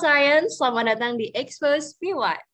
Science, selamat datang di Expose PY.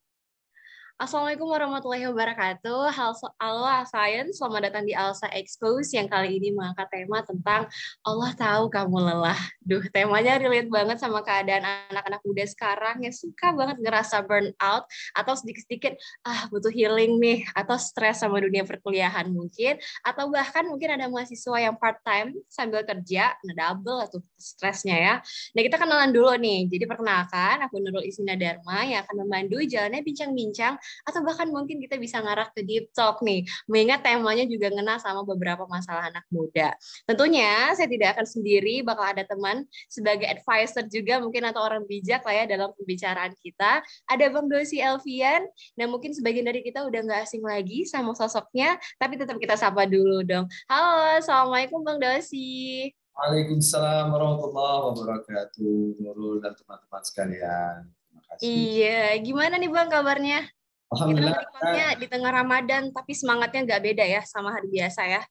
Assalamualaikum warahmatullahi wabarakatuh. Halo Science, selamat datang di Alsa Expose yang kali ini mengangkat tema tentang Allah tahu kamu lelah. Duh, temanya relate banget sama keadaan anak-anak muda sekarang yang suka banget ngerasa burnout atau sedikit-sedikit ah butuh healing nih atau stres sama dunia perkuliahan mungkin atau bahkan mungkin ada mahasiswa yang part time sambil kerja, nah double tuh stresnya ya. Nah, kita kenalan dulu nih. Jadi perkenalkan, aku Nurul Isina Dharma yang akan memandu jalannya bincang-bincang atau bahkan mungkin kita bisa ngarah ke deep talk nih, mengingat temanya juga ngena sama beberapa masalah anak muda. Tentunya saya tidak akan sendiri, bakal ada teman sebagai advisor juga mungkin atau orang bijak lah ya dalam pembicaraan kita. Ada Bang Dosi Elvian, nah mungkin sebagian dari kita udah nggak asing lagi sama sosoknya, tapi tetap kita sapa dulu dong. Halo, Assalamualaikum Bang Dosi. Waalaikumsalam warahmatullahi wabarakatuh, Nurul dan teman-teman sekalian. Terima kasih. Iya, gimana nih Bang kabarnya? Alhamdulillah. Kita di tengah Ramadan, tapi semangatnya nggak beda ya sama hari biasa ya.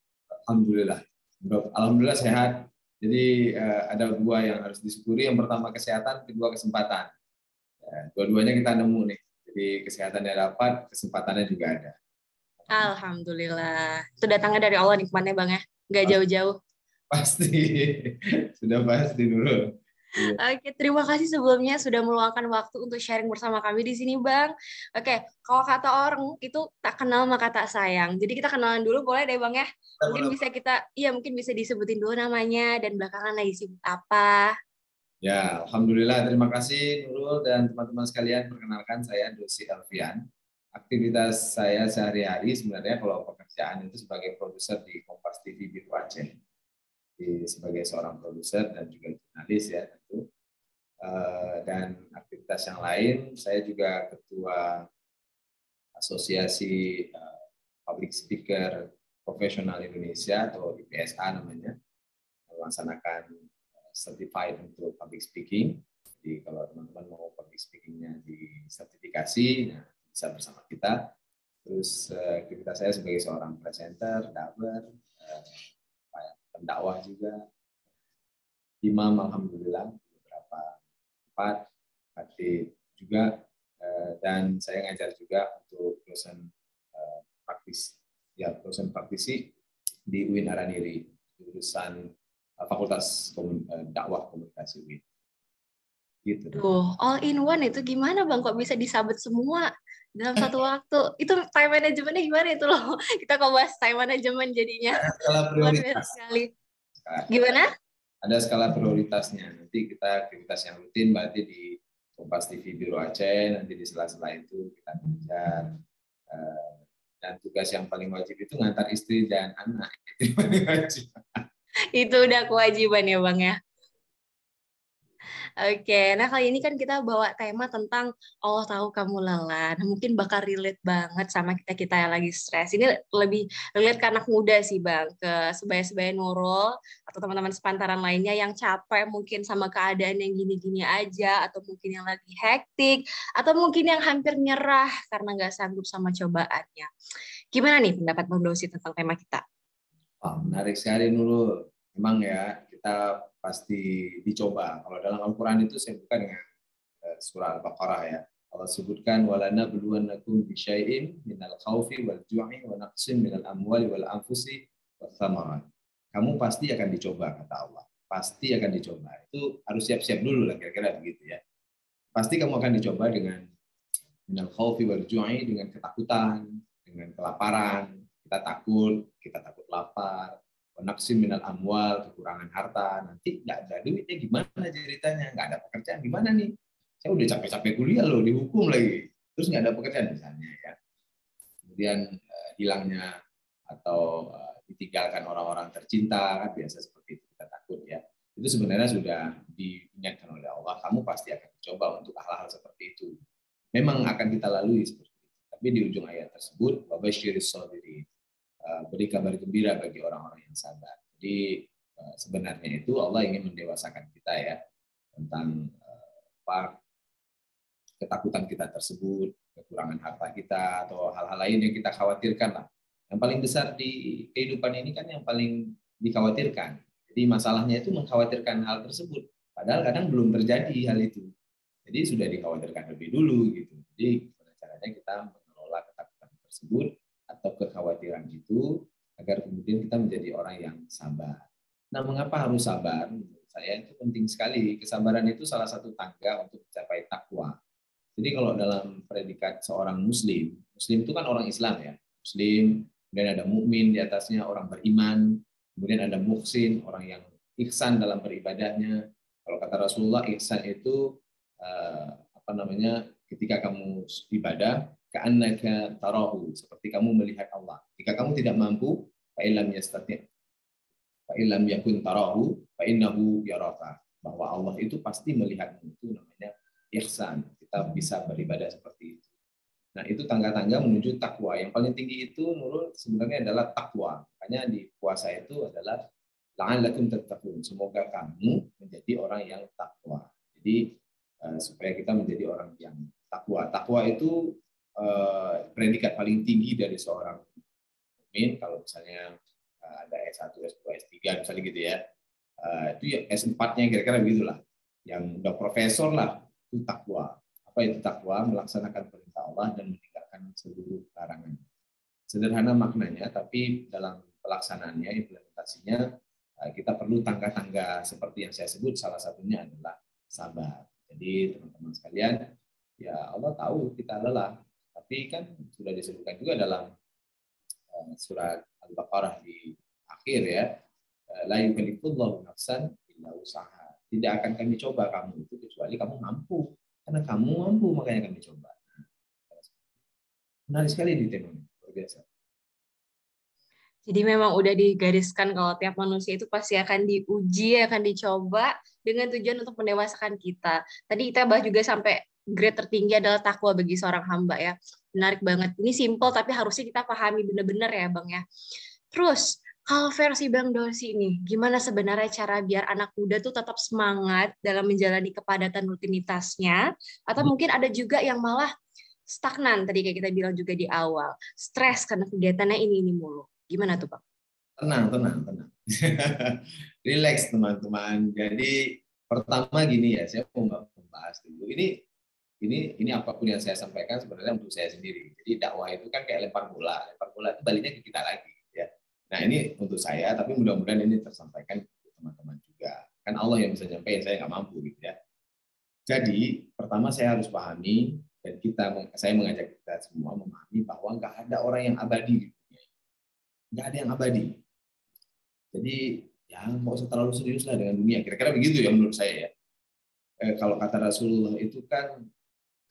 Alhamdulillah. Alhamdulillah sehat. Jadi uh, ada dua yang harus disyukuri. Yang pertama kesehatan, kedua kesempatan. Ya, dua-duanya kita nemu nih. Jadi kesehatannya dapat, kesempatannya juga ada. Alhamdulillah. Itu datangnya dari Allah nikmatnya Bang ya. Nggak jauh-jauh. Pasti. Sudah pasti dulu. Iya. Oke, terima kasih sebelumnya sudah meluangkan waktu untuk sharing bersama kami di sini, Bang. Oke, kalau kata orang itu tak kenal maka tak sayang. Jadi kita kenalan dulu boleh deh, Bang ya. Mungkin bisa kita iya mungkin bisa disebutin dulu namanya dan belakangan lagi sibuk apa. Ya, alhamdulillah terima kasih Nurul dan teman-teman sekalian. Perkenalkan saya Dosi Alfian. Aktivitas saya sehari-hari sebenarnya kalau pekerjaan itu sebagai produser di Kompas TV Biru Aceh di, sebagai seorang produser dan juga jurnalis ya tentu. Uh, dan aktivitas yang lain, saya juga ketua Asosiasi uh, Public Speaker Profesional Indonesia atau IPSA namanya, melaksanakan uh, certified untuk public speaking. Jadi kalau teman-teman mau public speakingnya di sertifikasi, nah, bisa bersama kita. Terus aktivitas saya sebagai seorang presenter, daber, pendakwah juga imam alhamdulillah beberapa tempat hati juga eh, dan saya ngajar juga untuk dosen eh, praktis ya dosen praktisi di UIN Araniri jurusan eh, Fakultas Dakwah Komunikasi UIN. Gitu. Tuh, all in one itu gimana Bang kok bisa disabet semua dalam satu waktu? Itu time managementnya gimana itu loh? Kita kok bahas time management jadinya. Skala prioritas. Sekali. Gimana? Ada skala prioritasnya. Nanti kita aktivitas yang rutin berarti di Kompas TV Biro Aceh, nanti di sela-sela itu kita mengejar. Eh, dan tugas yang paling wajib itu ngantar istri dan anak. Itu paling wajib. itu udah kewajiban ya Bang ya? Oke, nah kali ini kan kita bawa tema tentang Allah tahu kamu lelah. Nah, mungkin bakal relate banget sama kita kita yang lagi stres. Ini lebih relate ke anak muda sih bang, ke sebaya-sebaya Nurul atau teman-teman sepantaran lainnya yang capek mungkin sama keadaan yang gini-gini aja, atau mungkin yang lagi hektik, atau mungkin yang hampir nyerah karena nggak sanggup sama cobaannya. Gimana nih pendapat Bang Dosi tentang tema kita? Oh, menarik sekali Nurul. Memang ya kita pasti dicoba. Kalau dalam Al-Quran itu saya buka dengan eh, surah Al-Baqarah ya. Allah sebutkan walana buluwannakum bisyai'in minal khawfi wal ju'i wa naqsin minal amwali wal anfusi. Kamu pasti akan dicoba kata Allah. Pasti akan dicoba. Itu harus siap-siap dulu lah kira-kira begitu ya. Pasti kamu akan dicoba dengan minal khawfi wal ju'i dengan ketakutan, dengan kelaparan. Kita takut, kita takut lapar, Naksi minal amwal, kekurangan harta, nanti nggak ada duitnya gimana ceritanya, nggak ada pekerjaan gimana nih? Saya udah capek-capek kuliah loh, dihukum lagi, terus nggak ada pekerjaan misalnya ya. Kemudian uh, hilangnya atau uh, ditinggalkan orang-orang tercinta kan biasa seperti itu kita takut ya. Itu sebenarnya sudah diingatkan oleh Allah, kamu pasti akan dicoba untuk hal-hal seperti itu. Memang akan kita lalui seperti itu. Tapi di ujung ayat tersebut, wabasyiris sabirin Eh, beri kabar gembira bagi orang-orang yang sabar. Jadi eh, sebenarnya itu Allah ingin mendewasakan kita ya tentang eh, apa ketakutan kita tersebut, kekurangan harta kita atau hal-hal lain yang kita khawatirkan lah. Yang paling besar di kehidupan ini kan yang paling dikhawatirkan. Jadi masalahnya itu mengkhawatirkan hal tersebut. Padahal kadang belum terjadi hal itu. Jadi sudah dikhawatirkan lebih dulu gitu. Jadi gimana caranya kita mengelola ketakutan tersebut atau kekhawatiran itu agar kemudian kita menjadi orang yang sabar. Nah, mengapa harus sabar? Saya itu penting sekali. Kesabaran itu salah satu tangga untuk mencapai takwa. Jadi kalau dalam predikat seorang muslim, muslim itu kan orang Islam ya. Muslim, kemudian ada mukmin di atasnya orang beriman, kemudian ada muksin, orang yang ihsan dalam beribadahnya. Kalau kata Rasulullah, ihsan itu eh, apa namanya? Ketika kamu ibadah, ka'annaka tarahu, seperti kamu melihat Allah. Jika kamu tidak mampu, fa'ilam yastati' fa'ilam yakun tarahu, fa'innahu yaraka. Bahwa Allah itu pasti melihatmu. Itu namanya ihsan. Kita bisa beribadah seperti itu. Nah, itu tangga-tangga menuju takwa. Yang paling tinggi itu menurut sebenarnya adalah takwa. Makanya di puasa itu adalah la'allakum tattaqun. Semoga kamu menjadi orang yang takwa. Jadi eh, supaya kita menjadi orang yang takwa. Takwa itu Eh, predikat paling tinggi dari seorang mukmin kalau misalnya eh, ada S1, S2, S3 misalnya gitu ya. Eh, itu ya S4-nya kira-kira begitulah. Yang udah profesor lah itu takwa. Apa itu takwa? Melaksanakan perintah Allah dan meninggalkan seluruh larangan. Sederhana maknanya, tapi dalam pelaksanaannya, implementasinya, kita perlu tangga-tangga seperti yang saya sebut. Salah satunya adalah sabar. Jadi teman-teman sekalian, ya Allah tahu kita lelah, tapi kan sudah disebutkan juga dalam eh, surat Al-Baqarah di akhir ya, eh, la yukallifullahu nafsan illa usaha. Tidak akan kami coba kamu itu kecuali kamu mampu. Karena kamu mampu makanya kami coba. Menarik sekali di tema ini, luar biasa. Jadi memang udah digariskan kalau tiap manusia itu pasti akan diuji, akan dicoba dengan tujuan untuk mendewasakan kita. Tadi kita bahas juga sampai grade tertinggi adalah takwa bagi seorang hamba ya. Menarik banget. Ini simple tapi harusnya kita pahami benar-benar ya Bang ya. Terus kalau versi Bang Dosi ini, gimana sebenarnya cara biar anak muda tuh tetap semangat dalam menjalani kepadatan rutinitasnya? Atau hmm. mungkin ada juga yang malah stagnan tadi kayak kita bilang juga di awal, stres karena kegiatannya ini ini mulu. Gimana tuh Bang? Tenang, tenang, tenang. Relax teman-teman. Jadi pertama gini ya, saya mau membahas dulu. Ini ini ini apa pun yang saya sampaikan sebenarnya untuk saya sendiri. Jadi dakwah itu kan kayak lempar bola, lempar bola itu baliknya ke kita lagi. Ya. Nah ini untuk saya, tapi mudah-mudahan ini tersampaikan untuk teman-teman juga. Kan Allah yang bisa nyampaikan, saya nggak mampu gitu ya. Jadi pertama saya harus pahami dan kita, saya mengajak kita semua memahami bahwa nggak ada orang yang abadi di dunia Nggak ada yang abadi. Jadi ya nggak usah terlalu serius lah dengan dunia. Kira-kira begitu ya menurut saya ya. Eh, kalau kata Rasulullah itu kan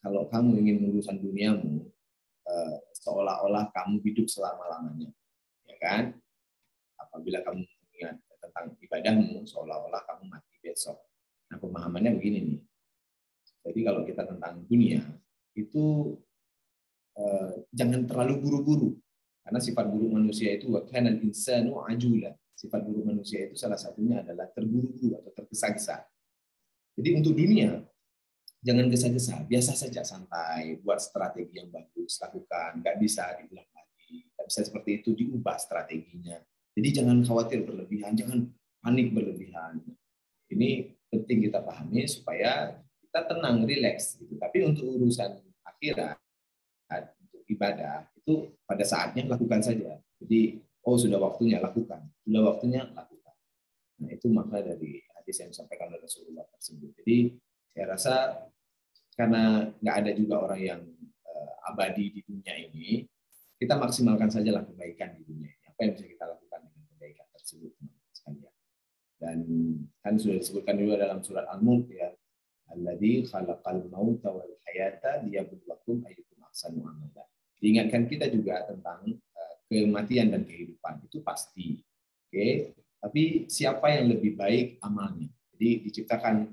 kalau kamu ingin urusan duniamu eh, seolah-olah kamu hidup selama-lamanya ya kan? Apabila kamu ingat tentang ibadahmu seolah-olah kamu mati besok. Nah pemahamannya begini nih. Jadi kalau kita tentang dunia itu eh, jangan terlalu buru-buru. Karena sifat buruk manusia itu wakana insanu ajula. Sifat buruk manusia itu salah satunya adalah terburu-buru atau tergesa-gesa. Jadi untuk dunia jangan gesa-gesa, biasa saja santai, buat strategi yang bagus, lakukan, nggak bisa diulang lagi, nggak bisa seperti itu diubah strateginya. Jadi jangan khawatir berlebihan, jangan panik berlebihan. Ini penting kita pahami supaya kita tenang, rileks. Gitu. Tapi untuk urusan akhirat, untuk ibadah itu pada saatnya lakukan saja. Jadi oh sudah waktunya lakukan, sudah waktunya lakukan. Nah itu makna dari hadis yang disampaikan oleh Rasulullah tersebut. Jadi saya rasa karena nggak ada juga orang yang uh, abadi di dunia ini, kita maksimalkan sajalah kebaikan di dunia ini. Apa yang bisa kita lakukan dengan kebaikan tersebut, teman-teman sekalian. Dan kan sudah disebutkan juga dalam surat Al-Mulk ya, Alladzi khalaqal mauta wal hayata liyabluwakum ayyukum ahsanu amala. Diingatkan kita juga tentang uh, kematian dan kehidupan itu pasti. Oke, okay? tapi siapa yang lebih baik amalnya? Jadi diciptakan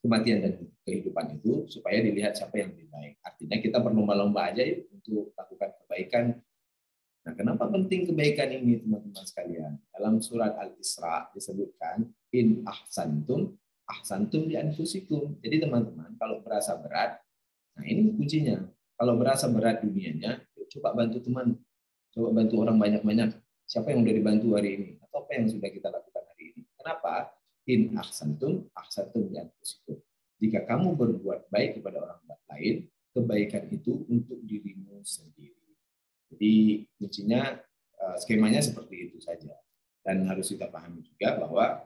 kematian dan kehidupan itu supaya dilihat siapa yang lebih baik. Artinya kita berlomba-lomba aja yuk untuk lakukan kebaikan. Nah, kenapa penting kebaikan ini teman-teman sekalian? Dalam surat Al-Isra disebutkan in ahsantum ahsantum di anfusikum. Jadi teman-teman kalau berasa berat, nah ini kuncinya. Kalau berasa berat dunianya, coba bantu teman, coba bantu orang banyak-banyak. Siapa yang sudah dibantu hari ini? Atau apa yang sudah kita lakukan hari ini? Kenapa? in ahsantum ahsantum yang positif. Jika kamu berbuat baik kepada orang lain, kebaikan itu untuk dirimu sendiri. Jadi kuncinya eh, skemanya seperti itu saja. Dan harus kita pahami juga bahwa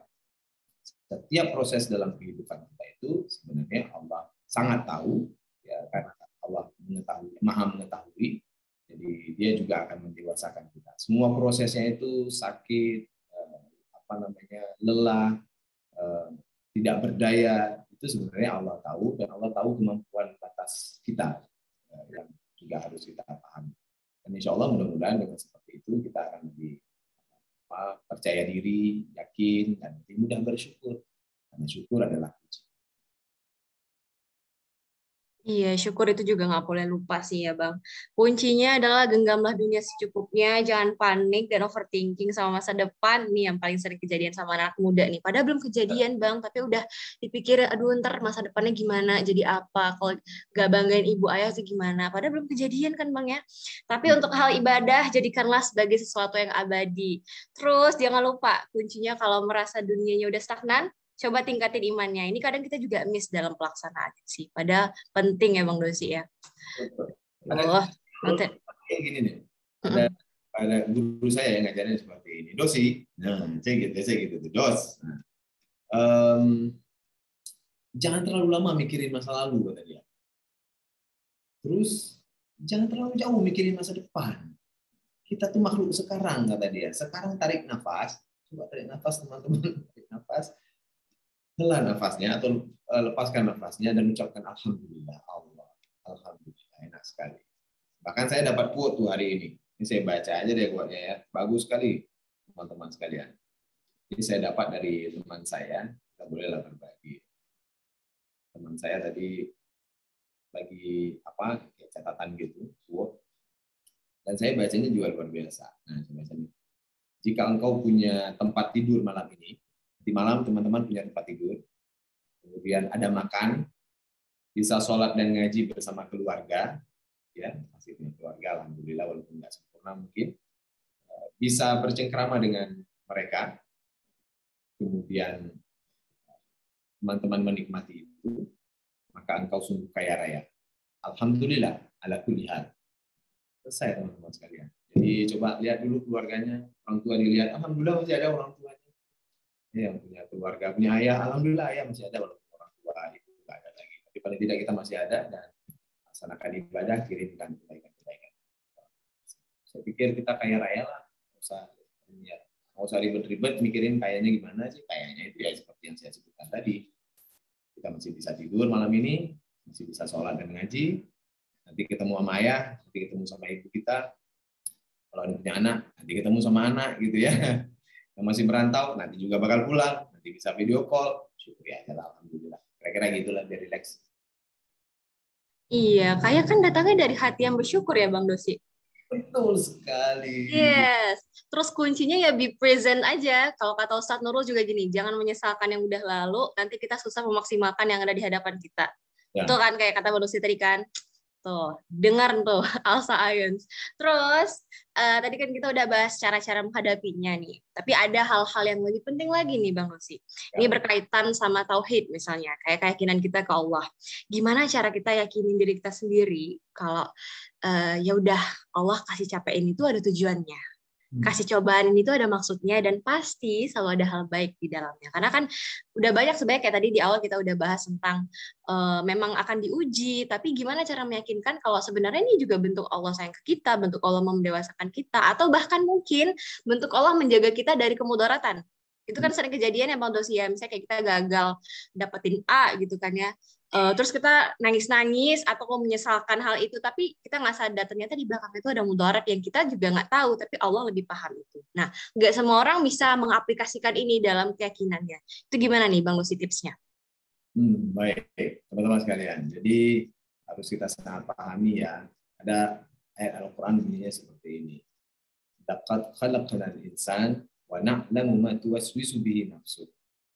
setiap proses dalam kehidupan kita itu sebenarnya Allah sangat tahu ya karena Allah mengetahui maha mengetahui jadi dia juga akan mendewasakan kita semua prosesnya itu sakit eh, apa namanya lelah eh, tidak berdaya itu sebenarnya Allah tahu dan Allah tahu kemampuan batas kita eh, yang juga harus kita pahami. Dan insya Allah mudah-mudahan dengan seperti itu kita akan lebih percaya diri, yakin, dan lebih mudah bersyukur. Karena syukur adalah Iya, syukur itu juga nggak boleh lupa sih ya Bang. Kuncinya adalah genggamlah dunia secukupnya, jangan panik dan overthinking sama masa depan. Nih yang paling sering kejadian sama anak muda nih. Padahal belum kejadian Bang, tapi udah dipikir, aduh ntar masa depannya gimana, jadi apa, kalau gak banggain ibu ayah itu gimana. Padahal belum kejadian kan Bang ya. Tapi untuk hal ibadah, jadikanlah sebagai sesuatu yang abadi. Terus jangan lupa, kuncinya kalau merasa dunianya udah stagnan, coba tingkatin imannya. Ini kadang kita juga miss dalam pelaksanaan sih. Pada penting ya Bang Dosi ya. Allah, nanti. Gini nih. Ada, ada guru saya yang ngajarin seperti ini. Dosi, nah, saya gitu, saya gitu tuh. Dos. Nah, um, jangan terlalu lama mikirin masa lalu kata dia. Terus jangan terlalu jauh mikirin masa depan. Kita tuh makhluk sekarang kata dia. Sekarang tarik nafas, coba tarik nafas teman-teman, tarik nafas hela nafasnya atau uh, lepaskan nafasnya dan ucapkan alhamdulillah Allah. Alhamdulillah enak sekali. Bahkan saya dapat quote tuh hari ini. Ini saya baca aja deh quote-nya ya. Bagus sekali teman-teman sekalian. Ini saya dapat dari teman saya. Kita bolehlah berbagi. Teman saya tadi lagi apa kayak catatan gitu quote. Dan saya bacanya juga luar biasa. Nah saya baca jika engkau punya tempat tidur malam ini di malam teman-teman punya tempat tidur, kemudian ada makan, bisa sholat dan ngaji bersama keluarga, ya masih punya keluarga, alhamdulillah walaupun nggak sempurna mungkin, eh, bisa bercengkrama dengan mereka, kemudian teman-teman menikmati itu, maka engkau sungguh kaya raya. Alhamdulillah, ala kulihat. Selesai teman-teman sekalian. Jadi coba lihat dulu keluarganya, orang tua dilihat, Alhamdulillah masih ada orang tuanya yang punya keluarga, punya ayah, alhamdulillah ayah masih ada walaupun orang tua itu nggak ada lagi. Tapi paling tidak kita masih ada dan laksanakan ibadah, kirimkan kebaikan-kebaikan. Saya pikir kita kaya raya lah, nggak usah ya, nggak usah ribet-ribet mikirin kayaknya gimana sih, kayaknya itu ya seperti yang saya sebutkan tadi. Kita masih bisa tidur malam ini, masih bisa sholat dan ngaji, nanti ketemu sama ayah, nanti ketemu sama ibu kita, kalau ada punya anak, nanti ketemu sama anak gitu ya yang masih merantau nanti juga bakal pulang, nanti bisa video call, syukur ya, alhamdulillah. Kira-kira gitulah biar relax. Iya, kayak kan datangnya dari hati yang bersyukur ya Bang Dosi. Betul sekali. Yes. Terus kuncinya ya be present aja. Kalau kata Ustadz Nurul juga gini, jangan menyesalkan yang udah lalu, nanti kita susah memaksimalkan yang ada di hadapan kita. Ya. Itu kan kayak kata Bang Dosi tadi kan, Tuh, dengar tuh Alsa Ions. Terus uh, tadi kan kita udah bahas cara-cara menghadapinya nih. Tapi ada hal-hal yang lebih penting lagi nih Bang Rosi. Ini ya. berkaitan sama tauhid misalnya, kayak keyakinan kita ke Allah. Gimana cara kita yakinin diri kita sendiri kalau uh, ya udah Allah kasih capein itu ada tujuannya. Kasih cobaan ini tuh ada maksudnya dan pasti selalu ada hal baik di dalamnya. Karena kan udah banyak sebenarnya kayak tadi di awal kita udah bahas tentang uh, memang akan diuji tapi gimana cara meyakinkan kalau sebenarnya ini juga bentuk Allah sayang ke kita bentuk Allah mendewasakan kita atau bahkan mungkin bentuk Allah menjaga kita dari kemudaratan. Itu kan hmm. sering kejadian ya bang Dosia ya misalnya kayak kita gagal dapetin A gitu kan ya uh, terus kita nangis-nangis atau menyesalkan hal itu tapi kita nggak sadar ternyata di belakang itu ada mudarat yang kita juga nggak tahu tapi Allah lebih paham itu. Nah nggak semua orang bisa mengaplikasikan ini dalam keyakinannya. Itu gimana nih bang Lucy tipsnya? Hmm, baik. Teman-teman sekalian jadi harus kita sangat pahami ya ada ayat Al-Quran bunyinya seperti ini. Laqad khalaqnal insan wa na'lamu ma tuwaswisu bihi nafsu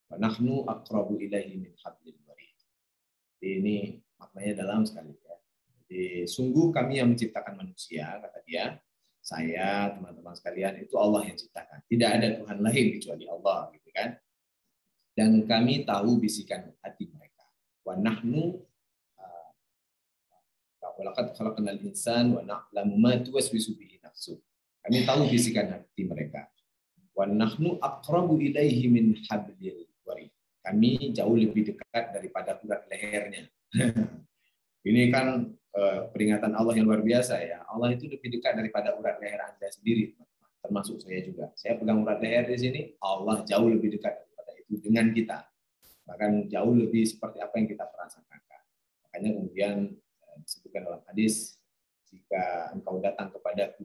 wa nahnu aqrabu ilaihi min hablil ini maknanya dalam sekali ya. Jadi sungguh kami yang menciptakan manusia, kata dia, saya, teman-teman sekalian, itu Allah yang ciptakan. Tidak ada Tuhan lain kecuali Allah, gitu kan. Dan kami tahu bisikan hati mereka. wa nahnu Walaqad khalaqnal insan wa na'lamu ma tuwaswisu bihi nafsu. Kami tahu bisikan hati mereka. Wa nahnu aqrabu ilaihi min hablil warid. Kami jauh lebih dekat daripada urat lehernya. Ini kan uh, peringatan Allah yang luar biasa ya. Allah itu lebih dekat daripada urat leher Anda sendiri, termasuk saya juga. Saya pegang urat leher di sini, Allah jauh lebih dekat daripada itu dengan kita. Bahkan jauh lebih seperti apa yang kita perasakan. Makanya kemudian disebutkan dalam hadis jika engkau datang kepada aku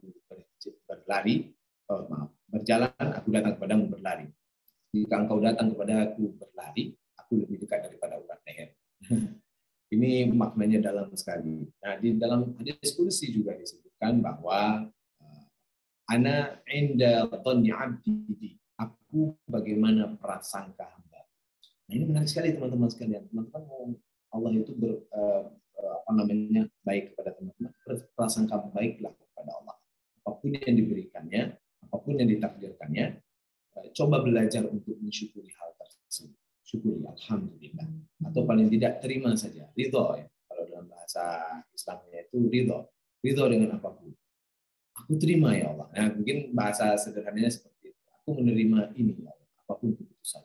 berlari oh, maaf berjalan aku datang kepadamu berlari jika engkau datang kepada aku berlari aku lebih dekat daripada urat leher. Ini maknanya dalam sekali. Nah di dalam hadis kursi juga disebutkan bahwa uh, ana inda dhanni abdi aku bagaimana prasangka hamba. Nah ini menarik sekali teman-teman sekalian. Teman-teman Allah itu ber, uh, Eh, apa namanya baik kepada teman-teman berprasangka baiklah kepada Allah. Apa pun yang diberikannya apa pun yang ditakdirkannya eh, coba belajar untuk mensyukuri hal tersebut. Syukuri alhamdulillah. Atau paling tidak terima saja. Ridho ya. Kalau dalam bahasa Islamnya itu ridho. Ridho dengan apa pun. Aku terima ya Allah. Nah mungkin bahasa sederhananya seperti itu. Aku menerima ini ya Allah apa pun keputusan.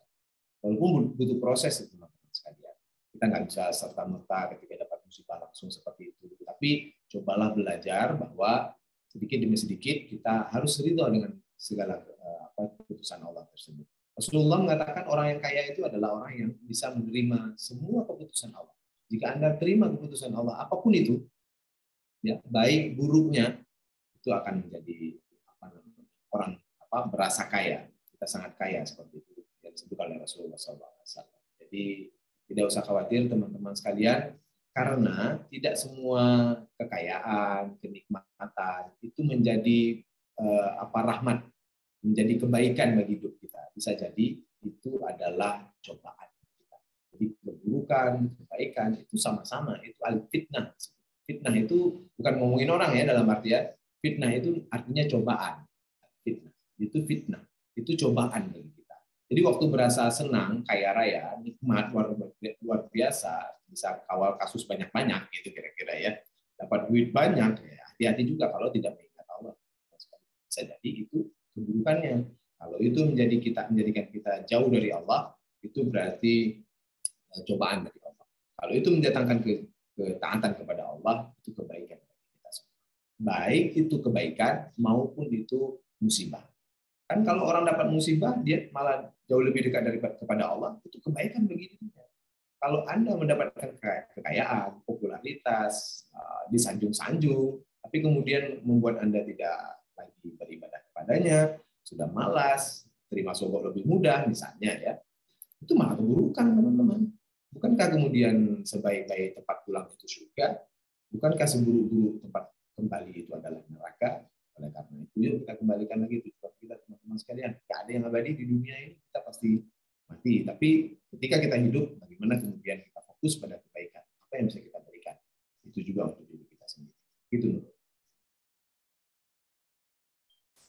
Walaupun butuh proses itu teman-teman sekalian. Kita nggak bisa serta merta ketika dapat musibah langsung seperti itu. Tapi cobalah belajar bahwa sedikit demi sedikit kita harus ridho dengan segala eh, apa keputusan Allah tersebut. Rasulullah mengatakan orang yang kaya itu adalah orang yang bisa menerima semua keputusan Allah. Jika Anda terima keputusan Allah apa pun itu, ya baik buruknya itu akan menjadi apa orang apa berasa kaya. Kita sangat kaya seperti itu yang disebutkan oleh Rasulullah SAW. Jadi tidak usah khawatir teman-teman sekalian, karena tidak semua kekayaan, kenikmatan itu menjadi apa rahmat, menjadi kebaikan bagi hidup kita. Bisa jadi itu adalah cobaan kita. Jadi keburukan, kebaikan itu sama-sama, itu al fitnah. Fitnah itu bukan ngomongin orang ya dalam artian fitnah itu artinya cobaan. Fitnah itu fitnah, itu cobaan bagi kita. Jadi waktu berasa senang, kaya raya, nikmat luar, biasa, bisa kawal kasus banyak-banyak gitu kira-kira ya dapat duit banyak ya hati-hati juga kalau tidak bisa jadi itu keburukannya kalau itu menjadi kita menjadikan kita jauh dari Allah itu berarti eh, cobaan dari Allah. Kalau itu mendatangkan ke, ketaatan kepada Allah itu kebaikan bagi kita semua. Baik itu kebaikan maupun itu musibah. Kan kalau orang dapat musibah dia malah jauh lebih dekat dari kepada Allah itu kebaikan bagi dirinya. Kalau Anda mendapatkan kekayaan, popularitas, uh, disanjung-sanjung, tapi kemudian membuat Anda tidak lagi beribadah kepadanya, sudah malas, terima sogok lebih mudah misalnya ya, itu malah keburukan teman-teman. Bukankah kemudian sebaik-baik tempat pulang itu surga? Bukankah seburuk-buruk tempat kembali itu adalah neraka? Oleh karena itu, yuk kita kembalikan lagi tujuan kita teman-teman sekalian. Tidak ada yang abadi di dunia ini, kita pasti mati. Tapi ketika kita hidup, bagaimana kemudian kita fokus pada kebaikan? Apa yang bisa kita berikan? Itu juga untuk diri kita sendiri. Gitu loh.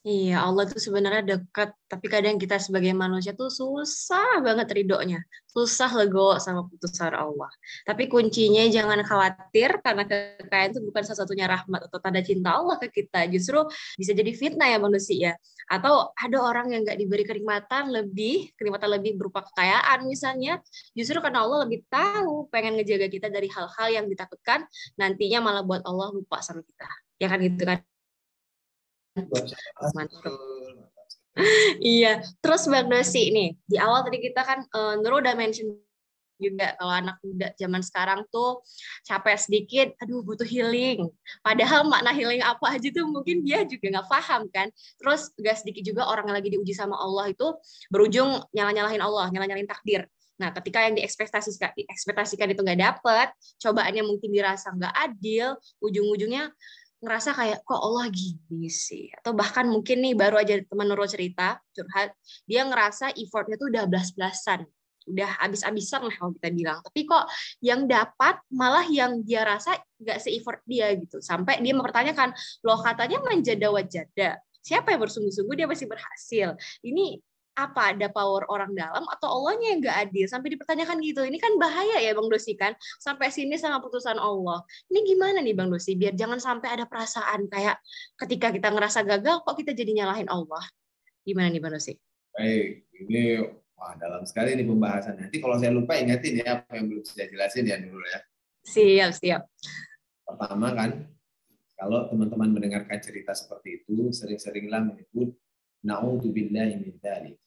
Iya, Allah itu sebenarnya dekat, tapi kadang kita sebagai manusia tuh susah banget ridhonya, susah legowo sama putusan Allah. Tapi kuncinya jangan khawatir karena kekayaan itu bukan salah satunya rahmat atau tanda cinta Allah ke kita. Justru bisa jadi fitnah ya manusia. Atau ada orang yang nggak diberi kenikmatan lebih, kenikmatan lebih berupa kekayaan misalnya, justru karena Allah lebih tahu pengen ngejaga kita dari hal-hal yang ditakutkan, nantinya malah buat Allah lupa sama kita. Ya kan gitu kan Mantap. iya, terus Bang Dosi nih, di awal tadi kita kan uh, Nurul udah mention juga kalau anak muda zaman sekarang tuh capek sedikit, aduh butuh healing. Padahal makna healing apa aja tuh mungkin dia juga nggak paham kan. Terus gak sedikit juga orang yang lagi diuji sama Allah itu berujung nyalah-nyalahin Allah, nyalah-nyalahin takdir. Nah, ketika yang diekspektasikan, diekspektasikan itu nggak dapet, cobaannya mungkin dirasa nggak adil, ujung-ujungnya ngerasa kayak kok Allah gini sih? Atau bahkan mungkin nih baru aja teman Nurul cerita curhat dia ngerasa effortnya tuh udah belas-belasan. Udah habis-habisan lah kalau kita bilang. Tapi kok yang dapat malah yang dia rasa nggak se-effort dia gitu. Sampai dia mempertanyakan loh katanya menjada wajada siapa yang bersungguh-sungguh dia pasti berhasil. Ini apa ada power orang dalam atau Allahnya yang nggak adil sampai dipertanyakan gitu ini kan bahaya ya bang Dosi kan sampai sini sama putusan Allah ini gimana nih bang Dosi biar jangan sampai ada perasaan kayak ketika kita ngerasa gagal kok kita jadi nyalahin Allah gimana nih bang Dosi? Baik ini wah dalam sekali ini pembahasan nanti kalau saya lupa ingetin ya apa yang belum saya jelasin ya dulu ya. Siap siap. Pertama kan kalau teman-teman mendengarkan cerita seperti itu sering-seringlah menyebut Na'udzubillahi min dzalik.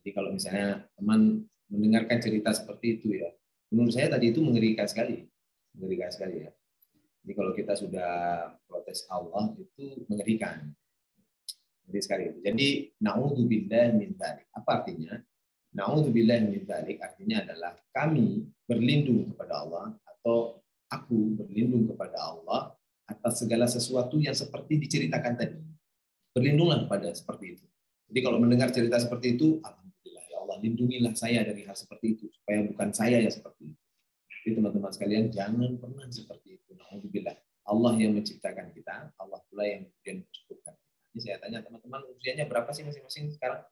Jadi kalau misalnya teman mendengarkan cerita seperti itu ya, menurut saya tadi itu mengerikan sekali. Mengerikan sekali ya. Jadi kalau kita sudah protes Allah itu mengerikan. Jadi sekali itu. Jadi na'udzubillahi min dzalik. Apa artinya? Na'udzubillahi min dzalik artinya adalah kami berlindung kepada Allah atau aku berlindung kepada Allah atas segala sesuatu yang seperti diceritakan tadi Berlindunglah pada seperti itu. Jadi kalau mendengar cerita seperti itu, alhamdulillah ya Allah lindungilah saya dari hal seperti itu supaya bukan saya yang seperti itu. Jadi teman-teman sekalian jangan pernah seperti itu. Alhamdulillah Allah yang menciptakan kita, Allah pula yang kemudian mencukupkan kita. Ini saya tanya teman-teman usianya berapa sih masing-masing sekarang?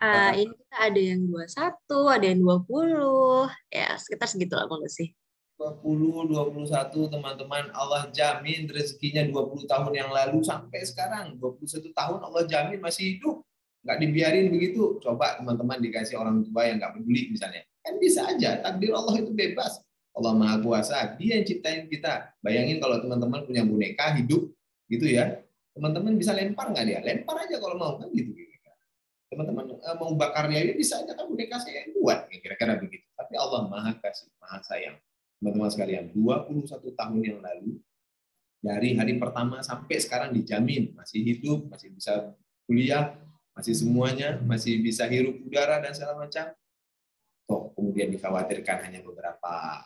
Uh, ini kita ada yang 21, ada yang 20, ya sekitar segitu lah sih. 20, 21 teman-teman Allah jamin rezekinya 20 tahun yang lalu sampai sekarang. 21 tahun Allah jamin masih hidup. Nggak dibiarin begitu. Coba teman-teman dikasih orang tua yang nggak peduli misalnya. Kan bisa aja takdir Allah itu bebas. Allah maha kuasa dia yang ciptain kita. Bayangin kalau teman-teman punya boneka hidup gitu ya. Teman-teman bisa lempar nggak dia? Lempar aja kalau mau kan gitu. Teman-teman eh, mau bakar dia bisa aja kan boneka saya yang buat kira-kira begitu. Tapi Allah maha kasih maha sayang teman-teman sekalian, 21 tahun yang lalu, dari hari pertama sampai sekarang dijamin masih hidup, masih bisa kuliah, masih semuanya, masih bisa hirup udara dan segala macam. Toh kemudian dikhawatirkan hanya beberapa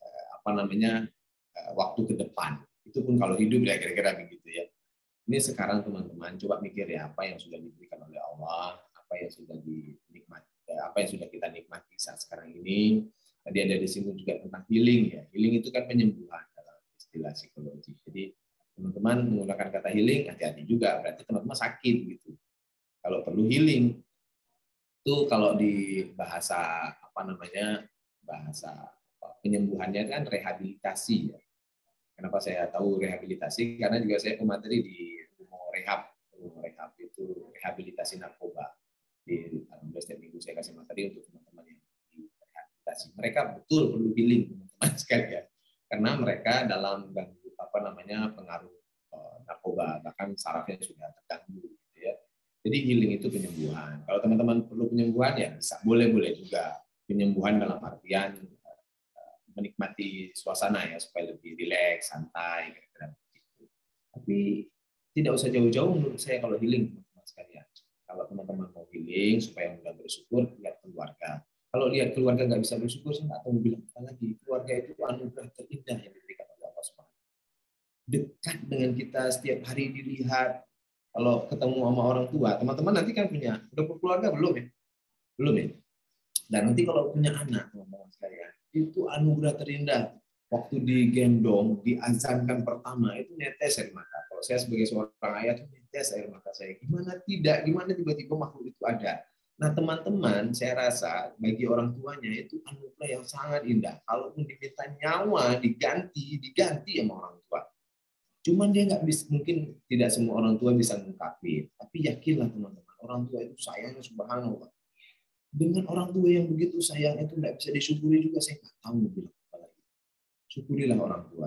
eh, apa namanya eh, waktu ke depan. Itu pun kalau hidup ya kira-kira begitu ya. Ini sekarang teman-teman coba mikir ya apa yang sudah diberikan oleh Allah, apa yang sudah dinikmati, apa yang sudah kita nikmati saat sekarang ini Tadi ada di sini juga tentang healing ya. Healing itu kan penyembuhan dalam istilah psikologi. Jadi teman-teman menggunakan kata healing hati-hati juga berarti teman-teman sakit gitu. Kalau perlu healing itu kalau di bahasa apa namanya bahasa penyembuhannya kan rehabilitasi ya. Kenapa saya tahu rehabilitasi? Karena juga saya pemateri di rumah rehab, rumah rehab itu rehabilitasi narkoba. Di alhamdulillah setiap minggu saya kasih materi untuk teman-teman Mereka betul perlu healing teman-teman sekalian. Karena mereka dalam ganggu apa namanya pengaruh uh, narkoba bahkan sarafnya sudah terganggu gitu ya. Jadi healing itu penyembuhan. Kalau teman-teman perlu penyembuhan ya bisa boleh-boleh juga penyembuhan dalam artian uh, menikmati suasana ya supaya lebih rileks, santai kira-kira begitu. Tapi tidak usah jauh-jauh menurut saya kalau healing teman-teman sekalian. Kalau teman-teman mau healing supaya mudah bersyukur lihat keluarga kalau lihat keluarga nggak bisa bersyukur, saya nggak tahu bilang apa lagi. Keluarga itu anugerah terindah yang diberikan oleh Allah SWT. Dekat dengan kita setiap hari dilihat. Kalau ketemu sama orang tua, teman-teman nanti kan punya, udah berkeluarga belum ya? Belum ya? Dan nanti kalau punya anak, teman-teman sekalian, itu anugerah terindah. Waktu digendong, diazankan pertama, itu netes air mata. Kalau saya sebagai seorang ayah, itu netes air mata saya. Gimana tidak? Gimana tiba-tiba makhluk itu ada? Nah, teman-teman, saya rasa bagi orang tuanya itu anugerah yang sangat indah. Kalaupun diminta nyawa diganti, diganti sama orang tua. Cuman dia nggak bisa, mungkin tidak semua orang tua bisa mengungkapin. Tapi yakinlah teman-teman, orang tua itu sayangnya subhanallah. Dengan orang tua yang begitu sayang itu nggak bisa disyukuri juga, saya nggak tahu bilang apa lagi. Syukurilah orang tua.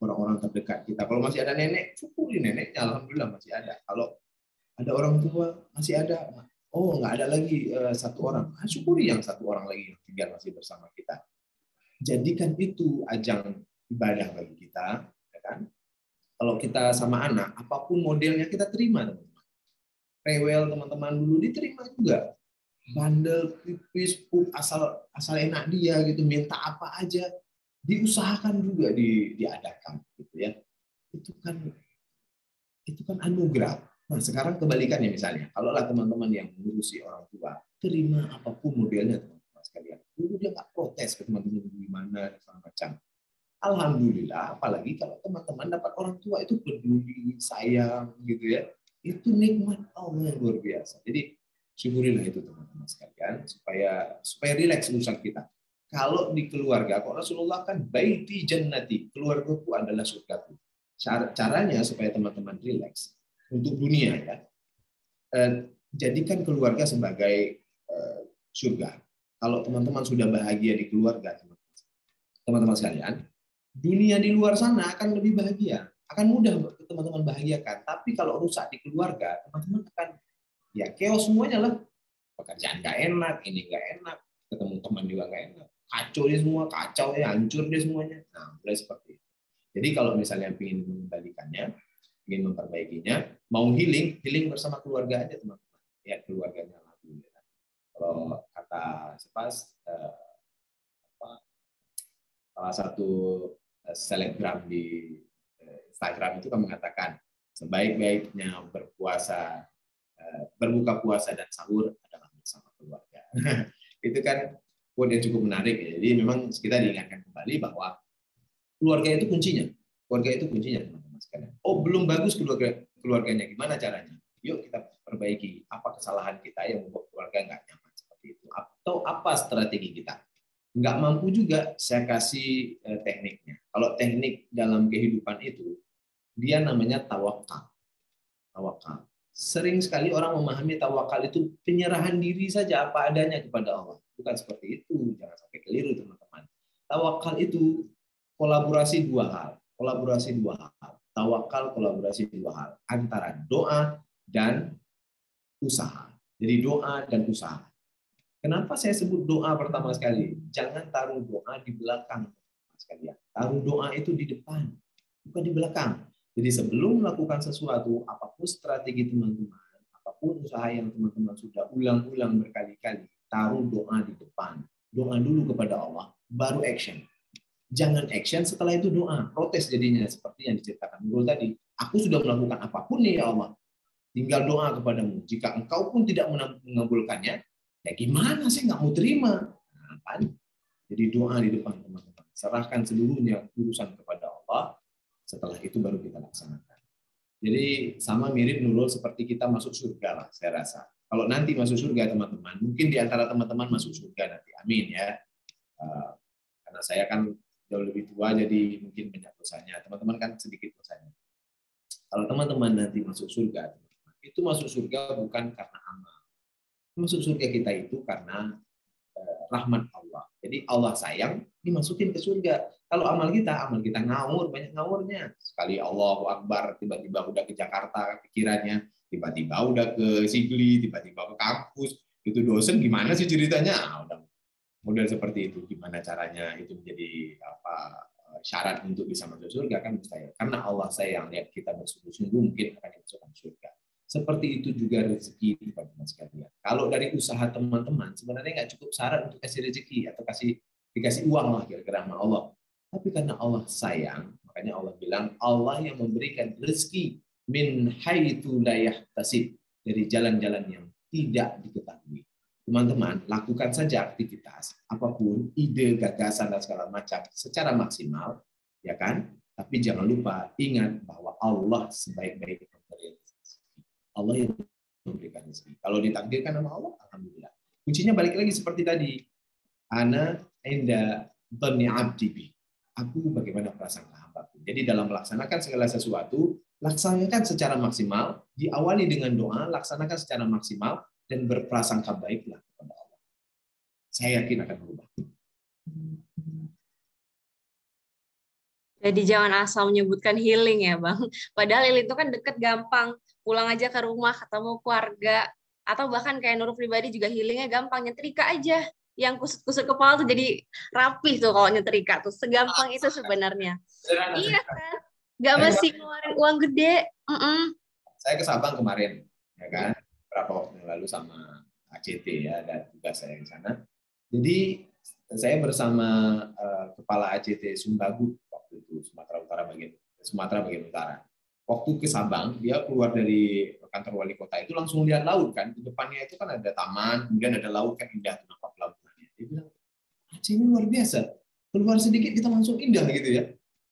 Orang-orang terdekat kita. Kalau masih ada nenek, syukuri neneknya. Alhamdulillah masih ada. Kalau ada orang tua, masih ada oh nggak ada lagi uh, satu orang, ah, syukuri yang satu orang lagi yang tinggal masih bersama kita. Jadikan itu ajang ibadah bagi kita, ya kan? Kalau kita sama anak, apa pun modelnya kita terima, teman-teman. Rewel teman-teman dulu diterima juga. Bandel, pipis, pup, asal asal enak dia gitu, minta apa aja, diusahakan juga di, diadakan, gitu ya. Itu kan itu kan anugerah Nah, sekarang kebalikannya misalnya, kalau lah teman-teman yang mengurusi orang tua, terima apa pun modelnya teman-teman sekalian. Dulu dia nggak protes ke teman-teman gimana, segala macam. Alhamdulillah, apalagi kalau teman-teman dapat orang tua itu peduli, sayang, gitu ya. Itu nikmat Allah yang luar biasa. Jadi syukurilah itu teman-teman sekalian supaya supaya rileks urusan kita. Kalau di keluarga, kok Rasulullah kan baiti jannati, keluargaku adalah surgaku. Caranya supaya teman-teman rileks untuk dunia ya. Eh, jadikan keluarga sebagai eh, surga. Kalau teman-teman sudah bahagia di keluarga, teman-teman sekalian, dunia di luar sana akan lebih bahagia, akan mudah teman-teman bahagiakan. Tapi kalau rusak di keluarga, teman-teman akan ya chaos semuanya lah. Pekerjaan nggak enak, ini nggak enak, ketemu teman juga nggak enak, kacau dia semua, kacau ya, hancur dia semuanya. Nah, mulai seperti itu. Jadi kalau misalnya ingin mengembalikannya, ingin memperbaikinya, mau healing, healing bersama keluarga aja teman-teman. Ya keluarganya alhamdulillah. Kalau kata sepas eh, salah satu eh, selebgram di eh, Instagram itu kan mengatakan sebaik-baiknya berpuasa, berbuka puasa dan sahur adalah bersama keluarga. itu kan quote yang cukup menarik ya. Jadi memang kita diingatkan kembali bahwa keluarga itu kuncinya. Keluarga itu kuncinya teman-teman Oh belum bagus keluarga keluarganya gimana caranya? Yuk kita perbaiki apa kesalahan kita yang membuat keluarga nggak nyaman seperti itu. Atau apa strategi kita? Nggak mampu juga saya kasih eh, tekniknya. Kalau teknik dalam kehidupan itu dia namanya tawakal. Tawakal. Sering sekali orang memahami tawakal itu penyerahan diri saja apa adanya kepada Allah. Bukan seperti itu, jangan sampai keliru teman-teman. Tawakal itu kolaborasi dua hal. Kolaborasi dua hal. Tawakal kolaborasi dua hal antara doa dan usaha. Jadi doa dan usaha. Kenapa saya sebut doa pertama sekali? Jangan taruh doa di belakang sekalian. Taruh doa itu di depan, bukan di belakang. Jadi sebelum melakukan sesuatu, apa pun strategi teman-teman, apa pun usaha yang teman-teman sudah ulang-ulang berkali-kali, taruh doa di depan. Doa dulu kepada Allah, baru action. Jangan action setelah itu doa. Protes jadinya seperti yang diceritakan Nurul tadi. Aku sudah melakukan apa pun nih ya Allah. Tinggal doa kepadamu. Jika engkau pun tidak mengabulkannya, ya gimana sih nggak mau terima? Nah? Jadi doa di depan teman-teman. Serahkan seluruhnya urusan kepada Allah. Setelah itu baru kita laksanakan. Jadi sama mirip Nurul seperti kita masuk surga lah, saya rasa. Kalau nanti masuk surga teman-teman, mungkin di antara teman-teman masuk surga nanti. Amin ya. Uh, karena saya kan jauh lebih tua, jadi mungkin banyak dosanya. Teman-teman kan sedikit dosanya. Kalau teman-teman nanti masuk surga, itu masuk surga bukan karena amal masuk surga kita itu karena eh, rahmat Allah. Jadi Allah sayang dimasukin ke surga. Kalau amal kita, amal kita ngawur, banyak ngawurnya. Sekali Allahu Akbar, tiba-tiba udah ke Jakarta pikirannya, tiba-tiba udah ke Sigli, tiba-tiba ke kampus. Itu dosen gimana sih ceritanya? Ah, udah model seperti itu. Gimana caranya itu menjadi apa eh, syarat untuk bisa masuk surga kan mustahil. Karena Allah sayang lihat kita bersungguh-sungguh mungkin akan dimasukkan surga. Seperti itu juga rezeki teman-teman sekalian. Kalau dari usaha teman-teman sebenarnya nggak cukup syarat untuk kasih rezeki atau kasih dikasih uang lah kira-kira sama Allah. Tapi karena Allah sayang, makanya Allah bilang Allah yang memberikan rezeki min haitsu la yahtasib dari jalan-jalan yang tidak diketahui. Teman-teman, lakukan saja aktivitas apa pun, ide, gagasan dan segala macam secara maksimal, ya kan? Tapi jangan lupa ingat bahwa Allah sebaik-baik Allah yang memberikan rezeki. Kalau ditakdirkan sama Allah, alhamdulillah. Kuncinya balik lagi seperti tadi. Ana inda dhanni abdi Aku bagaimana perasaan hambaku. Jadi dalam melaksanakan segala sesuatu, laksanakan secara maksimal, diawali dengan doa, laksanakan secara maksimal, dan berprasangka baiklah kepada Allah. Saya yakin akan berubah. Jadi jangan asal menyebutkan healing ya Bang. Padahal healing itu kan deket gampang. Pulang aja ke rumah ketemu keluarga. Atau bahkan kayak Nurul pribadi juga healingnya gampang. Nyetrika aja. Yang kusut-kusut kepala tuh jadi rapih tuh kalau nyetrika tuh. Segampang itu sebenarnya. Iya kan nggak mesti ngeluarin uang gede. Mm -mm. saya ke Sabang kemarin ya kan berapa waktu yang lalu sama ACT ya dan juga saya di sana. Jadi saya bersama uh, kepala ACT Sumbagu waktu itu Sumatera Utara bagian Sumatera bagian utara. Waktu ke Sabang dia keluar dari kantor wali kota itu langsung lihat laut kan. Di depannya itu kan ada taman kemudian ada laut kan indah nampak lautannya. Dia bilang Aceh ini luar biasa. Keluar sedikit kita langsung indah gitu ya.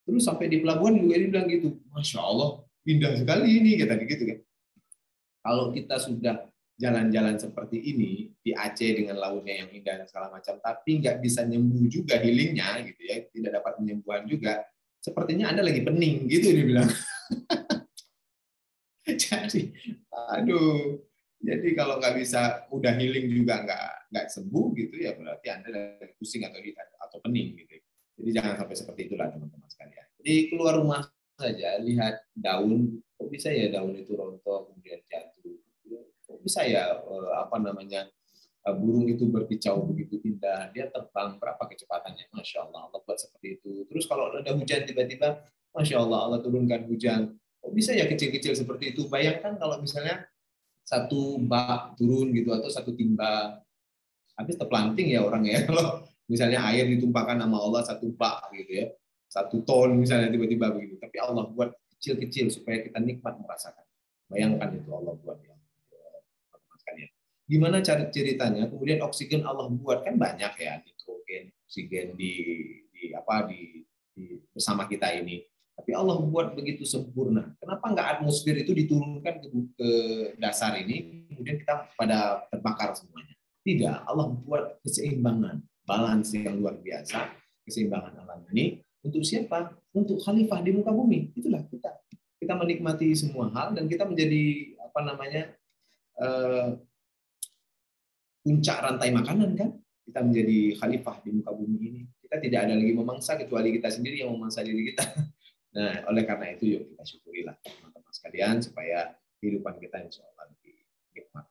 Terus sampai di pelabuhan juga dia bilang gitu masya Allah indah sekali ini kata gitu kan Kalau kita sudah jalan-jalan seperti ini di Aceh dengan lautnya yang indah dan segala macam, tapi nggak bisa nyembuh juga healingnya gitu ya, tidak dapat penyembuhan juga, sepertinya Anda lagi pening gitu dibilang. Jadi, aduh, jadi kalau nggak bisa udah healing juga nggak nggak sembuh gitu ya berarti anda lagi pusing atau atau pening gitu. Jadi jangan sampai seperti itulah teman-teman sekalian. Jadi keluar rumah saja lihat daun, kok bisa ya daun itu rontok kemudian jatuh, kok bisa ya eh, apa namanya eh, burung itu berkicau begitu indah, dia terbang berapa kecepatannya, masya Allah Allah buat seperti itu. Terus kalau ada hujan tiba-tiba, masya Allah Allah turunkan hujan, kok bisa ya kecil-kecil seperti itu? Bayangkan kalau misalnya satu bak turun gitu atau satu timba habis terplanting ya orang ya. Kalau misalnya air ditumpahkan nama Allah satu bak gitu ya satu ton misalnya tiba-tiba begitu. Tapi Allah buat kecil-kecil supaya kita nikmat merasakan. Bayangkan itu Allah buat ya. Gimana cara ceritanya? Kemudian oksigen Allah buat. Kan banyak ya nitrogen oksigen di di apa di, di bersama kita ini. Tapi Allah buat begitu sempurna. Kenapa nggak atmosfer itu diturunkan ke, ke dasar ini, kemudian kita pada terbakar semuanya? Tidak, Allah buat keseimbangan, balance yang luar biasa, keseimbangan alam ini untuk siapa? Untuk khalifah di muka bumi. Itulah kita. Kita menikmati semua hal dan kita menjadi apa namanya uh, puncak rantai makanan kan? Kita menjadi khalifah di muka bumi ini. Kita tidak ada lagi memangsa kecuali kita sendiri yang memangsa diri kita. Nah, oleh karena itu yuk kita syukurilah teman-teman sekalian supaya kehidupan kita insya Allah lebih nikmat.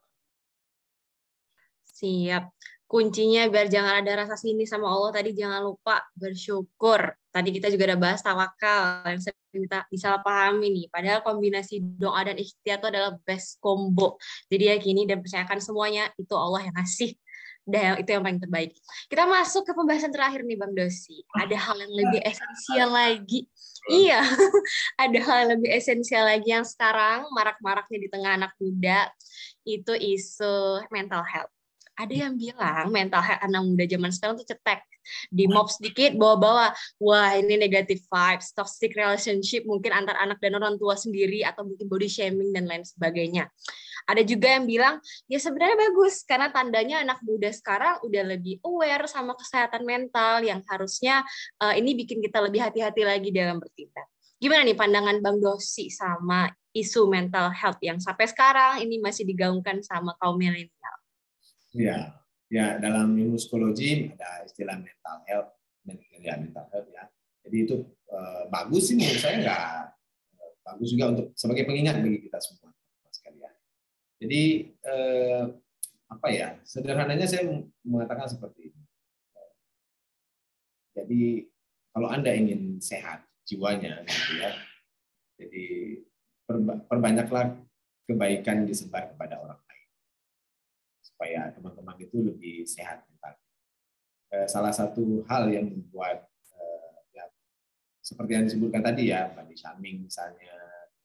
Siap. Kuncinya biar jangan ada rasa sini sama Allah tadi jangan lupa bersyukur. Tadi kita juga udah bahas tawakal yang sering kita disalah pahami nih. Padahal kombinasi doa dan ikhtiar itu adalah best combo. Jadi yakini dan percayakan semuanya itu Allah yang ngasih dan itu yang paling terbaik. Kita masuk ke pembahasan terakhir nih Bang Dosi. Ada hal yang lebih esensial lagi. Iya, ada hal yang lebih esensial lagi yang sekarang marak-maraknya di tengah anak muda itu isu mental health. Ada yang bilang mental health anak muda zaman sekarang tuh cetek. Di mob sedikit bawa-bawa, wah ini negative vibes, toxic relationship mungkin antar anak dan orang tua sendiri atau mungkin body shaming dan lain sebagainya. Ada juga yang bilang, ya sebenarnya bagus, karena tandanya anak muda sekarang udah lebih aware sama kesehatan mental yang harusnya uh, ini bikin kita lebih hati-hati lagi dalam bertindak. Gimana nih pandangan Bang Dosi sama isu mental health yang sampai sekarang ini masih digaungkan sama kaum milenial? Ya, ya dalam ilmu psikologi ada istilah mental health, ya mental health ya. Jadi itu uh, bagus sih menurut saya nggak bagus juga untuk sebagai pengingat bagi kita semua. Jadi eh, apa ya? Sederhananya saya mengatakan seperti ini. Jadi kalau anda ingin sehat jiwanya, gitu ya. Jadi perbanyaklah kebaikan disebar kepada orang supaya teman-teman itu lebih sehat mental. Eh, salah satu hal yang membuat eh, ya, seperti yang disebutkan tadi ya, body shaming misalnya,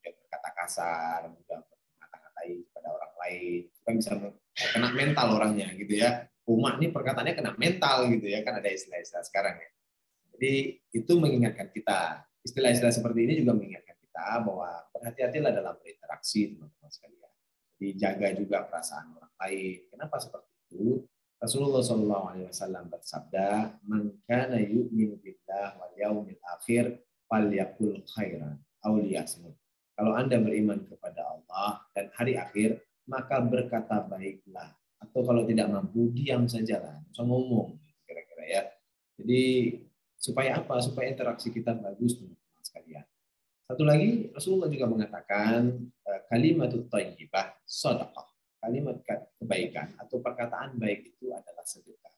berkata kasar, mudah baik pada orang lain kan bisa kena mental orangnya gitu ya. Umat ini perkataannya kena mental gitu ya kan ada istilah-istilah sekarang ya. Jadi itu mengingatkan kita. Istilah-istilah seperti ini juga mengingatkan kita bahwa berhati-hatilah dalam berinteraksi teman-teman sekalian. Jadi jaga juga perasaan orang lain kenapa seperti itu Rasulullah Shallallahu Alaihi Wasallam bersabda, "Man kana yu'minu billah wal yaumil akhir, falyakul khairan aw liyasmut." Kalau Anda beriman kepada Allah dan hari akhir, maka berkata baiklah. Atau kalau tidak mampu, diam saja lah. Usah ngomong, kira-kira ya. Jadi supaya apa? Supaya interaksi kita bagus, teman-teman sekalian. Satu lagi, Rasulullah juga mengatakan eh, kalimat thayyibah sadaqah. Kalimat kebaikan atau perkataan baik itu adalah sedekah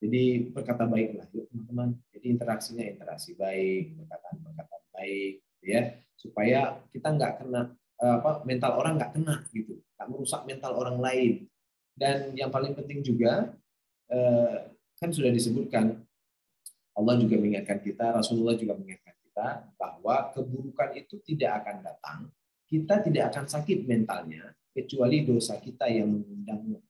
Jadi berkata baiklah, yuk teman-teman. Jadi interaksinya interaksi baik, perkataan-perkataan baik, ya. Supaya kita nggak kena eh, apa mental orang nggak kena gitu. Nggak merusak mental orang lain. Dan yang paling penting juga eh, kan sudah disebutkan Allah juga mengingatkan kita Rasulullah juga mengingatkan kita bahwa keburukan itu tidak akan datang kita tidak akan sakit mentalnya kecuali dosa kita yang mengundangnya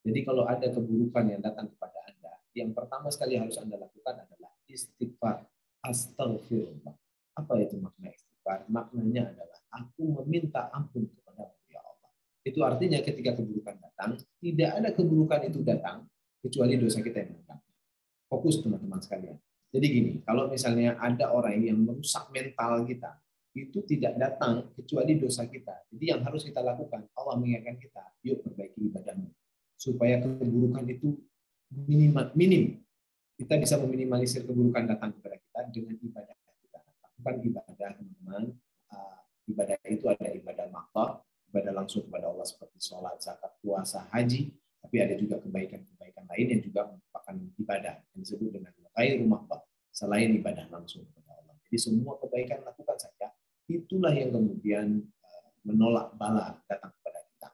jadi kalau ada keburukan yang datang kepada Anda yang pertama sekali harus Anda lakukan adalah istighfar astagfirullah apa itu makna istighfar? Maknanya adalah aku meminta ampun kepada Itu artinya ketika keburukan datang, tidak ada keburukan itu datang kecuali dosa kita yang datang. Fokus teman-teman sekalian. Jadi gini, kalau misalnya ada orang yang merusak mental kita, itu tidak datang kecuali dosa kita. Jadi yang harus kita lakukan, Allah mengingatkan kita, yuk perbaiki ibadahmu. Supaya keburukan itu minim, minim. Kita bisa meminimalisir keburukan datang kepada kita dengan ibadah kita. Lakukan ibadah, teman-teman. Ah, ibadah itu ada ibadah makhluk, ibadah langsung kepada Allah seperti sholat, zakat, puasa, haji, tapi ada juga kebaikan-kebaikan lain yang juga merupakan ibadah yang disebut dengan rumah selain ibadah langsung kepada Allah. Jadi semua kebaikan lakukan saja, itulah yang kemudian eh, menolak bala datang kepada kita.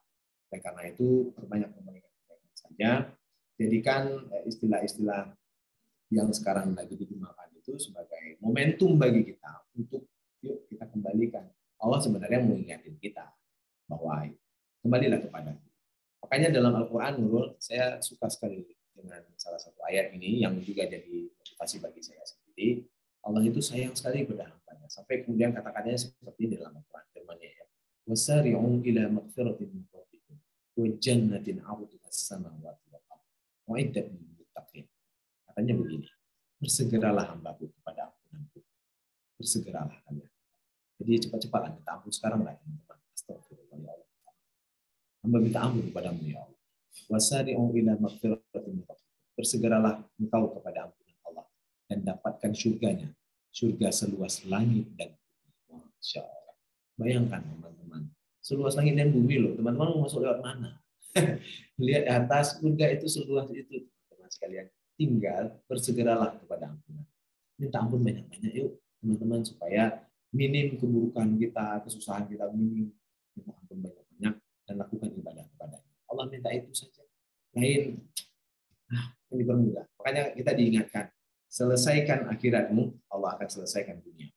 Dan karena itu perbanyak kebaikan-kebaikan saja. Jadikan eh, istilah-istilah yang sekarang lagi digunakan itu sebagai momentum bagi kita untuk yuk kita kembalikan. Allah sebenarnya mengingatkan kita bahwa kembalilah kepada Makanya dalam Al-Quran, Nurul, saya suka sekali dengan salah satu ayat ini yang juga jadi motivasi bagi saya sendiri. Allah itu sayang sekali kepada hambanya. Sampai kemudian kata-katanya seperti ini dalam Al-Quran. Firmannya ya. وَسَارِعُوا إِلَى مَغْفِرَةٍ مِنْ رَبِّكُمْ وَجَنَّةٍ عَرْضُهَا السَّمَاوَاتُ وَالْأَرْضُ وَعِدَّةٍ لِلْمُتَّقِينَ Katanya begini, bersegeralah hambaku kepada ampunanku. Bersegeralah kalian. Jadi cepat-cepatlah minta ampun sekarang lah teman-teman. Astagfirullah ya Allah. Hamba minta ampun kepadamu ya Allah. Wasari'u ila maghfiratin Bersegeralah engkau kepada ampunan Allah dan dapatkan surganya. Surga seluas langit dan bumi. Masya Allah. Bayangkan teman-teman. Seluas langit dan bumi loh. Teman-teman mau masuk lewat mana? Lihat di atas surga itu seluas itu. Teman sekalian. Tinggal bersegeralah kepada ampunan. Minta ampun banyak-banyak yuk teman-teman supaya minim keburukan kita, kesusahan kita minim. Minta ampun banyak-banyak dan lakukan ibadah kepadanya. Allah minta itu saja. Lain, nah, ini bermudah. Makanya kita diingatkan, selesaikan akhiratmu, Allah akan selesaikan dunia.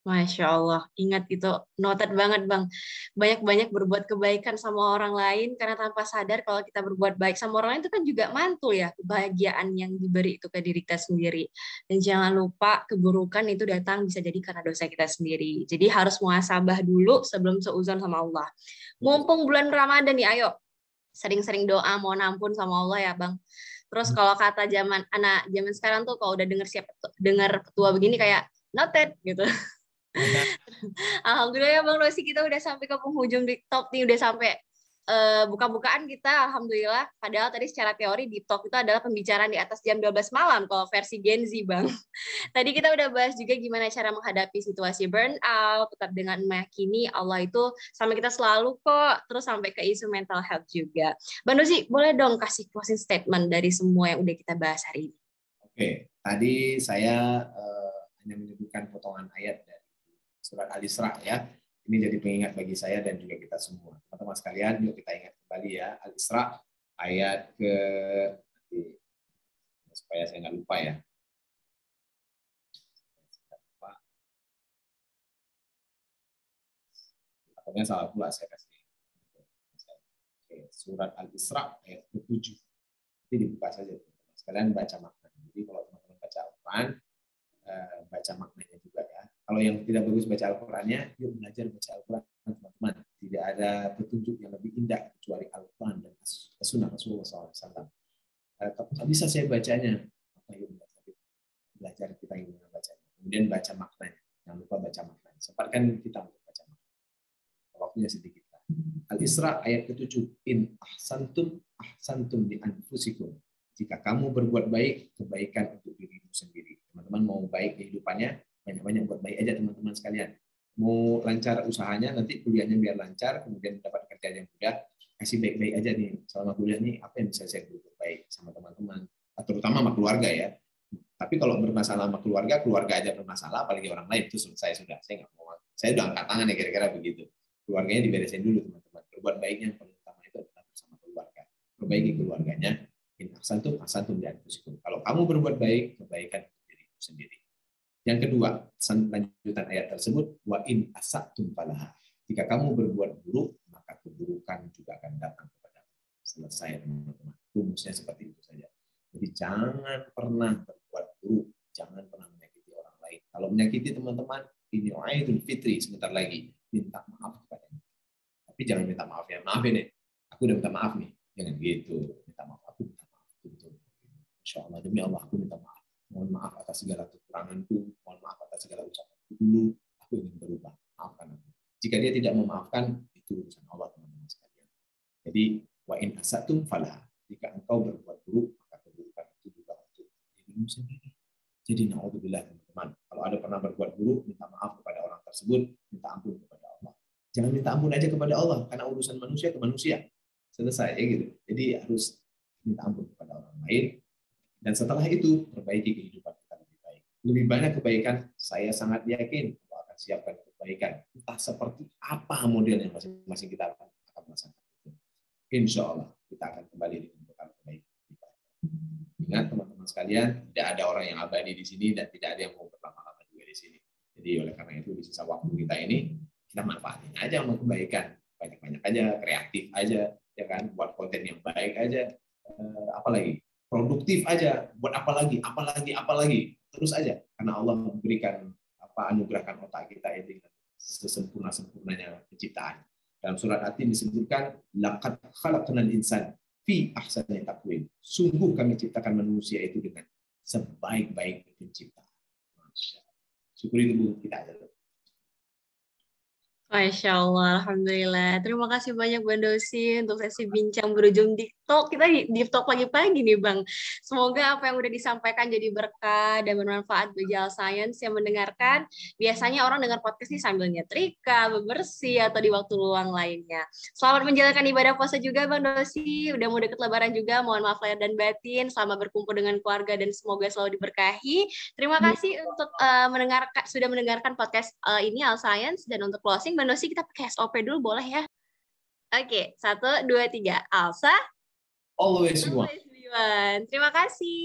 Masya Allah, ingat itu noted banget Bang. Banyak-banyak berbuat kebaikan sama orang lain, karena tanpa sadar kalau kita berbuat baik sama orang lain itu kan juga mantul ya, kebahagiaan yang diberi itu ke diri kita sendiri. Dan jangan lupa keburukan itu datang bisa jadi karena dosa kita sendiri. Jadi harus muasabah dulu sebelum seuzon sama Allah. Mumpung bulan Ramadan nih, ayo sering-sering doa mohon ampun sama Allah ya Bang. Terus hmm. kalau kata zaman anak zaman sekarang tuh kalau udah denger siapa dengar petua begini kayak noted gitu. Alhamdulillah ya Bang Rosi kita udah sampai ke penghujung di top nih udah sampai uh, buka-bukaan kita alhamdulillah padahal tadi secara teori di talk itu adalah pembicaraan di atas jam 12 malam kalau versi Gen Z Bang. tadi kita udah bahas juga gimana cara menghadapi situasi burnout tetap dengan meyakini Allah itu sama kita selalu kok terus sampai ke isu mental health juga. Bang Rosi boleh dong kasih closing statement dari semua yang udah kita bahas hari ini. Oke, tadi saya uh, hanya menyebutkan potongan ayat dari surat Al-Isra ya. Ini jadi pengingat bagi saya dan juga kita semua. Teman-teman sekalian, yuk kita ingat kembali ya Al-Isra ayat ke supaya saya nggak lupa ya. Pokoknya salah pula saya kasih. Oke, surat Al-Isra ayat ke-7. Jadi dibuka saja teman-teman. Sekalian baca makna. Jadi kalau teman-teman baca Al-Quran, eh, baca ya. Kalau yang tidak bagus baca Al-Qurannya, yuk belajar baca Al-Quran, teman-teman. Tidak ada petunjuk yang lebih indah kecuali Al-Quran dan Sunnah Rasulullah SAW. Kalau bisa saya bacanya, apa yuk belajar, belajar kita ingin bacanya. Kemudian baca maknanya. Jangan lupa baca maknanya. Sempatkan kita untuk baca maknanya. Waktunya sedikit. Al-Isra ayat ke-7. In ahsantum ahsantum di anfusikum. Jika kamu berbuat baik, kebaikan untuk dirimu sendiri. Teman-teman mau baik kehidupannya, banyak-banyak buat baik aja teman-teman sekalian. Mau lancar usahanya, nanti kuliahnya biar lancar, kemudian dapat kerja yang mudah, kasih baik-baik aja nih selama kuliah nih apa yang bisa saya berbuat baik sama teman-teman, terutama sama keluarga ya. Tapi kalau bermasalah sama keluarga, keluarga aja bermasalah, apalagi orang lain itu selesai sudah. Saya nggak mau, saya udah angkat tangan ya kira-kira begitu. Keluarganya diberesin dulu teman-teman. Berbuat baiknya yang paling utama itu adalah bersama keluarga. Perbaiki keluarganya. In ahsantum ahsantum di Kalau kamu berbuat baik, kebaikan untuk dirimu sendiri. Yang kedua, lanjutan ayat tersebut, wa in asatum falaha. Jika kamu berbuat buruk, maka keburukan juga akan datang kepada Selesai, teman-teman. Rumusnya seperti itu saja. Jadi jangan pernah berbuat buruk, jangan pernah menyakiti orang lain. Kalau menyakiti teman-teman, ini Idul Fitri sebentar lagi, minta maaf kepadanya. Tapi jangan minta maaf ya. Maaf ini, aku udah minta maaf nih. Jangan gitu. Minta maaf, aku minta maaf. Betul. Insya Allah, demi Allah aku minta maaf. Mohon maaf atas segala kekuranganku. Mohon maaf atas segala ucapanku dulu. Aku ingin berubah. Maafkan aku. Jika dia tidak memaafkan, itu urusan Allah teman-teman sekalian. Jadi, wa in asatum falah. Jika engkau berbuat buruk, maka keburukan itu juga untuk dirimu sendiri. Jadi, na'udzubillah teman-teman. Kalau ada pernah berbuat buruk, minta maaf kepada orang tersebut, minta ampun kepada Allah. Jangan minta ampun aja kepada Allah, karena urusan manusia ke manusia. Selesai, ya gitu. Jadi harus minta ampun kepada orang lain. Dan setelah itu, perbaiki kehidupan kita lebih baik. Lebih banyak kebaikan, saya sangat yakin Allah akan siapkan kebaikan. Entah seperti apa model yang masing-masing kita akan merasakan. Insya Allah, kita akan kembali bekal kebaikan. Ingat teman-teman sekalian, tidak ada orang yang abadi di sini dan tidak ada yang mau berlama-lama juga di sini. Jadi oleh karena itu di sisa waktu kita ini kita manfaatin aja mau kebaikan, banyak-banyak aja, kreatif aja, ya kan, buat konten yang baik aja, eh, apalagi produktif aja, buat apa lagi, apa lagi, apa lagi, terus aja, karena Allah memberikan apa anugerahkan otak kita ini sesempurna sempurnanya penciptaan. Dalam surat Atin disebutkan laqad khalaqnal insan fi ahsani taqwim. Sungguh kami ciptakan manusia itu dengan sebaik-baik penciptaan. Masya Syukuri tubuh kita aja. Masya Allah, Alhamdulillah. Terima kasih banyak Bang Dosi untuk sesi bincang berujung TikTok. Kita di, di talk pagi-pagi nih Bang. Semoga apa yang udah disampaikan jadi berkah dan bermanfaat bagi Al Science yang mendengarkan. Biasanya orang dengar podcast ini sambil nyetrika, bebersih, atau di waktu luang lainnya. Selamat menjalankan ibadah puasa juga Bang Dosi. Udah mau deket lebaran juga, mohon maaf lahir dan batin. Selamat berkumpul dengan keluarga dan semoga selalu diberkahi. Terima kasih untuk uh, mendengarkan sudah mendengarkan podcast uh, ini Al Science dan untuk closing Mbak Nosi kita pakai SOP dulu boleh ya? Oke, satu, dua, tiga. Alsa. Always, Always one. Terima kasih.